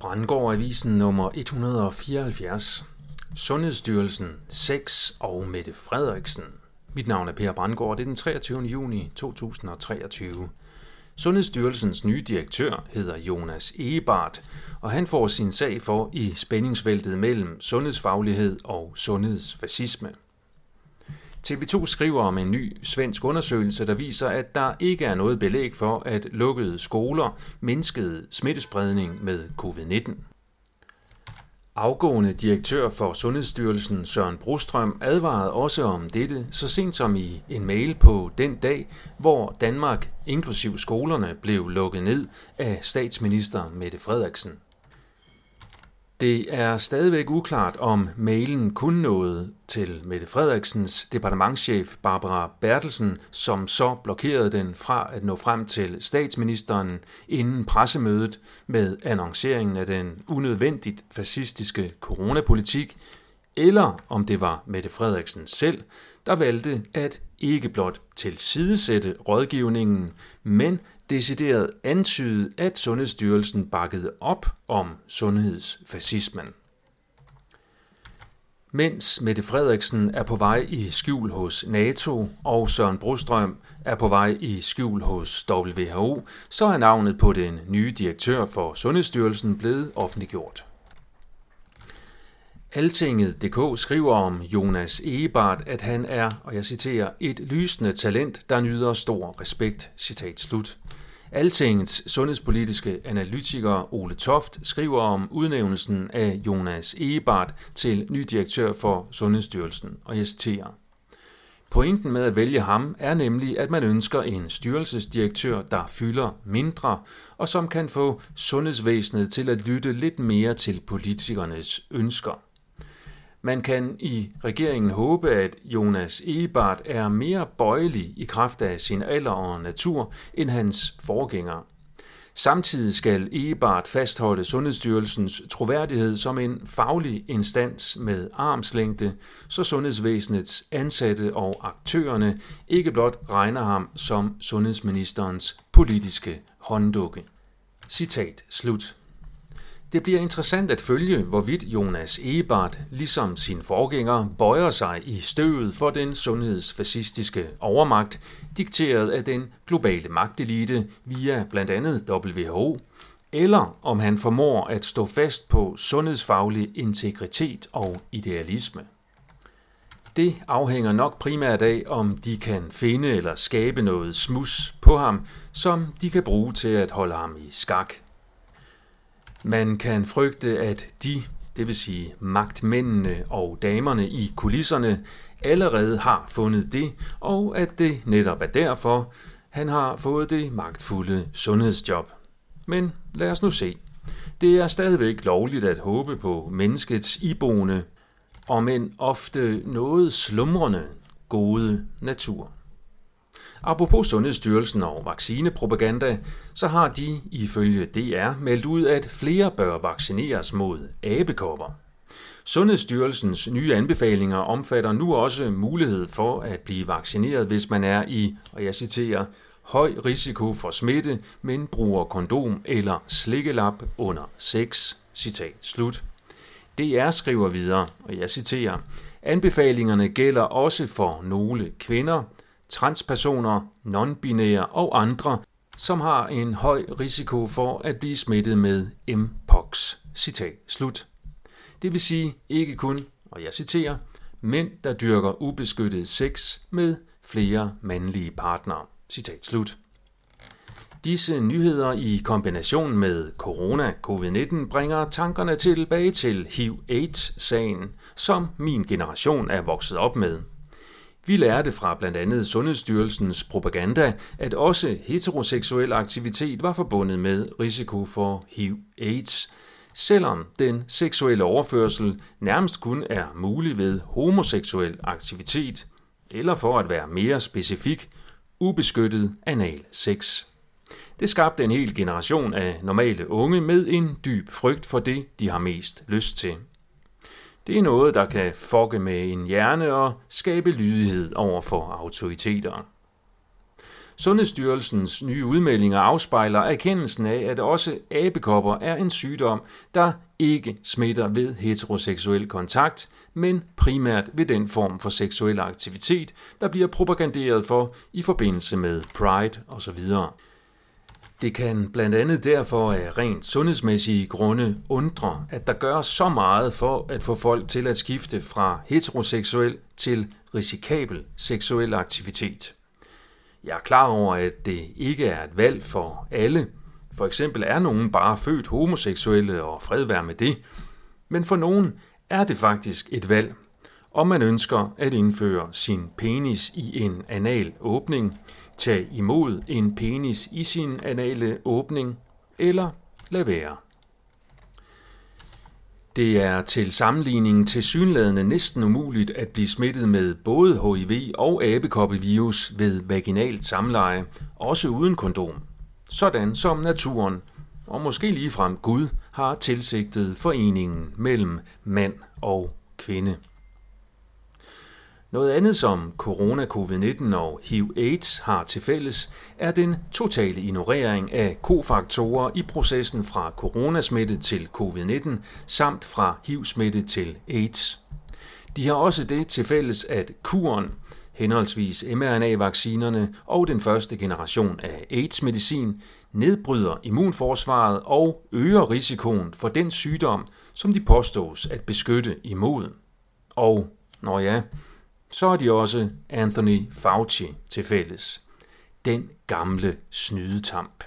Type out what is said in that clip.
Brandgård Avisen nummer 174. Sundhedsstyrelsen 6 og Mette Frederiksen. Mit navn er Per Brandgård, det er den 23. juni 2023. Sundhedsstyrelsens nye direktør hedder Jonas Egebart, og han får sin sag for i spændingsfeltet mellem sundhedsfaglighed og sundhedsfascisme. TV2 skriver om en ny svensk undersøgelse, der viser, at der ikke er noget belæg for, at lukkede skoler mindskede smittespredning med covid-19. Afgående direktør for Sundhedsstyrelsen Søren Brostrøm advarede også om dette så sent som i en mail på den dag, hvor Danmark, inklusiv skolerne, blev lukket ned af statsminister Mette Frederiksen. Det er stadigvæk uklart, om mailen kun nåede til Mette Frederiksens departementschef Barbara Bertelsen, som så blokerede den fra at nå frem til statsministeren inden pressemødet med annonceringen af den unødvendigt fascistiske coronapolitik, eller om det var Mette Frederiksen selv, der valgte at ikke blot tilsidesætte rådgivningen, men decideret antyde, at Sundhedsstyrelsen bakkede op om sundhedsfascismen. Mens Mette Frederiksen er på vej i skjul hos NATO, og Søren Brostrøm er på vej i skjul hos WHO, så er navnet på den nye direktør for Sundhedsstyrelsen blevet offentliggjort. Altinget.dk skriver om Jonas Egebart, at han er, og jeg citerer, et lysende talent, der nyder stor respekt. Citat slut. Altingets sundhedspolitiske analytiker Ole Toft skriver om udnævnelsen af Jonas Egebart til ny direktør for Sundhedsstyrelsen, og jeg citerer. Pointen med at vælge ham er nemlig, at man ønsker en styrelsesdirektør, der fylder mindre, og som kan få sundhedsvæsenet til at lytte lidt mere til politikernes ønsker. Man kan i regeringen håbe, at Jonas Ebert er mere bøjelig i kraft af sin alder og natur end hans forgænger. Samtidig skal Ebert fastholde Sundhedsstyrelsens troværdighed som en faglig instans med armslængde, så sundhedsvæsenets ansatte og aktørerne ikke blot regner ham som sundhedsministerens politiske hånddukke. Citat slut. Det bliver interessant at følge, hvorvidt Jonas Ebert, ligesom sin forgænger, bøjer sig i støvet for den sundhedsfascistiske overmagt, dikteret af den globale magtelite via blandt andet WHO, eller om han formår at stå fast på sundhedsfaglig integritet og idealisme. Det afhænger nok primært af, om de kan finde eller skabe noget smus på ham, som de kan bruge til at holde ham i skak. Man kan frygte, at de, det vil sige magtmændene og damerne i kulisserne, allerede har fundet det, og at det netop er derfor, han har fået det magtfulde sundhedsjob. Men lad os nu se. Det er stadigvæk lovligt at håbe på menneskets iboende, og men ofte noget slumrende gode natur. Apropos Sundhedsstyrelsen og vaccinepropaganda, så har de ifølge DR meldt ud, at flere bør vaccineres mod abekopper. Sundhedsstyrelsens nye anbefalinger omfatter nu også mulighed for at blive vaccineret, hvis man er i, og jeg citerer, høj risiko for smitte, men bruger kondom eller slikkelap under sex. Citat slut. DR skriver videre, og jeg citerer, Anbefalingerne gælder også for nogle kvinder, transpersoner, non-binære og andre, som har en høj risiko for at blive smittet med mpox. Citat slut. Det vil sige ikke kun, og jeg citerer, mænd, der dyrker ubeskyttet sex med flere mandlige partnere. Citat slut. Disse nyheder i kombination med corona-covid-19 bringer tankerne tilbage til HIV-AIDS-sagen, som min generation er vokset op med. Vi lærte fra blandt andet Sundhedsstyrelsens propaganda, at også heteroseksuel aktivitet var forbundet med risiko for HIV-AIDS, selvom den seksuelle overførsel nærmest kun er mulig ved homoseksuel aktivitet, eller for at være mere specifik, ubeskyttet anal sex. Det skabte en hel generation af normale unge med en dyb frygt for det, de har mest lyst til. Det er noget, der kan fokke med en hjerne og skabe lydighed over for autoriteter. Sundhedsstyrelsens nye udmeldinger afspejler erkendelsen af, at også abekopper er en sygdom, der ikke smitter ved heteroseksuel kontakt, men primært ved den form for seksuel aktivitet, der bliver propaganderet for i forbindelse med Pride osv. Det kan blandt andet derfor af rent sundhedsmæssige grunde undre, at der gør så meget for at få folk til at skifte fra heteroseksuel til risikabel seksuel aktivitet. Jeg er klar over, at det ikke er et valg for alle. For eksempel er nogen bare født homoseksuelle og fred være med det. Men for nogen er det faktisk et valg, om man ønsker at indføre sin penis i en anal åbning, tage imod en penis i sin anale åbning, eller lade være. Det er til sammenligning til synladende næsten umuligt at blive smittet med både HIV og abekoppevirus ved vaginalt samleje, også uden kondom. Sådan som naturen, og måske ligefrem Gud, har tilsigtet foreningen mellem mand og kvinde. Noget andet, som corona, covid-19 og HIV-AIDS har til fælles, er den totale ignorering af kofaktorer i processen fra coronasmitte til covid-19 samt fra HIV-smitte til AIDS. De har også det til fælles, at kuren, henholdsvis mRNA-vaccinerne og den første generation af AIDS-medicin, nedbryder immunforsvaret og øger risikoen for den sygdom, som de påstås at beskytte imod. Og, når ja, så har de også Anthony Fauci til fælles. Den gamle snydetamp.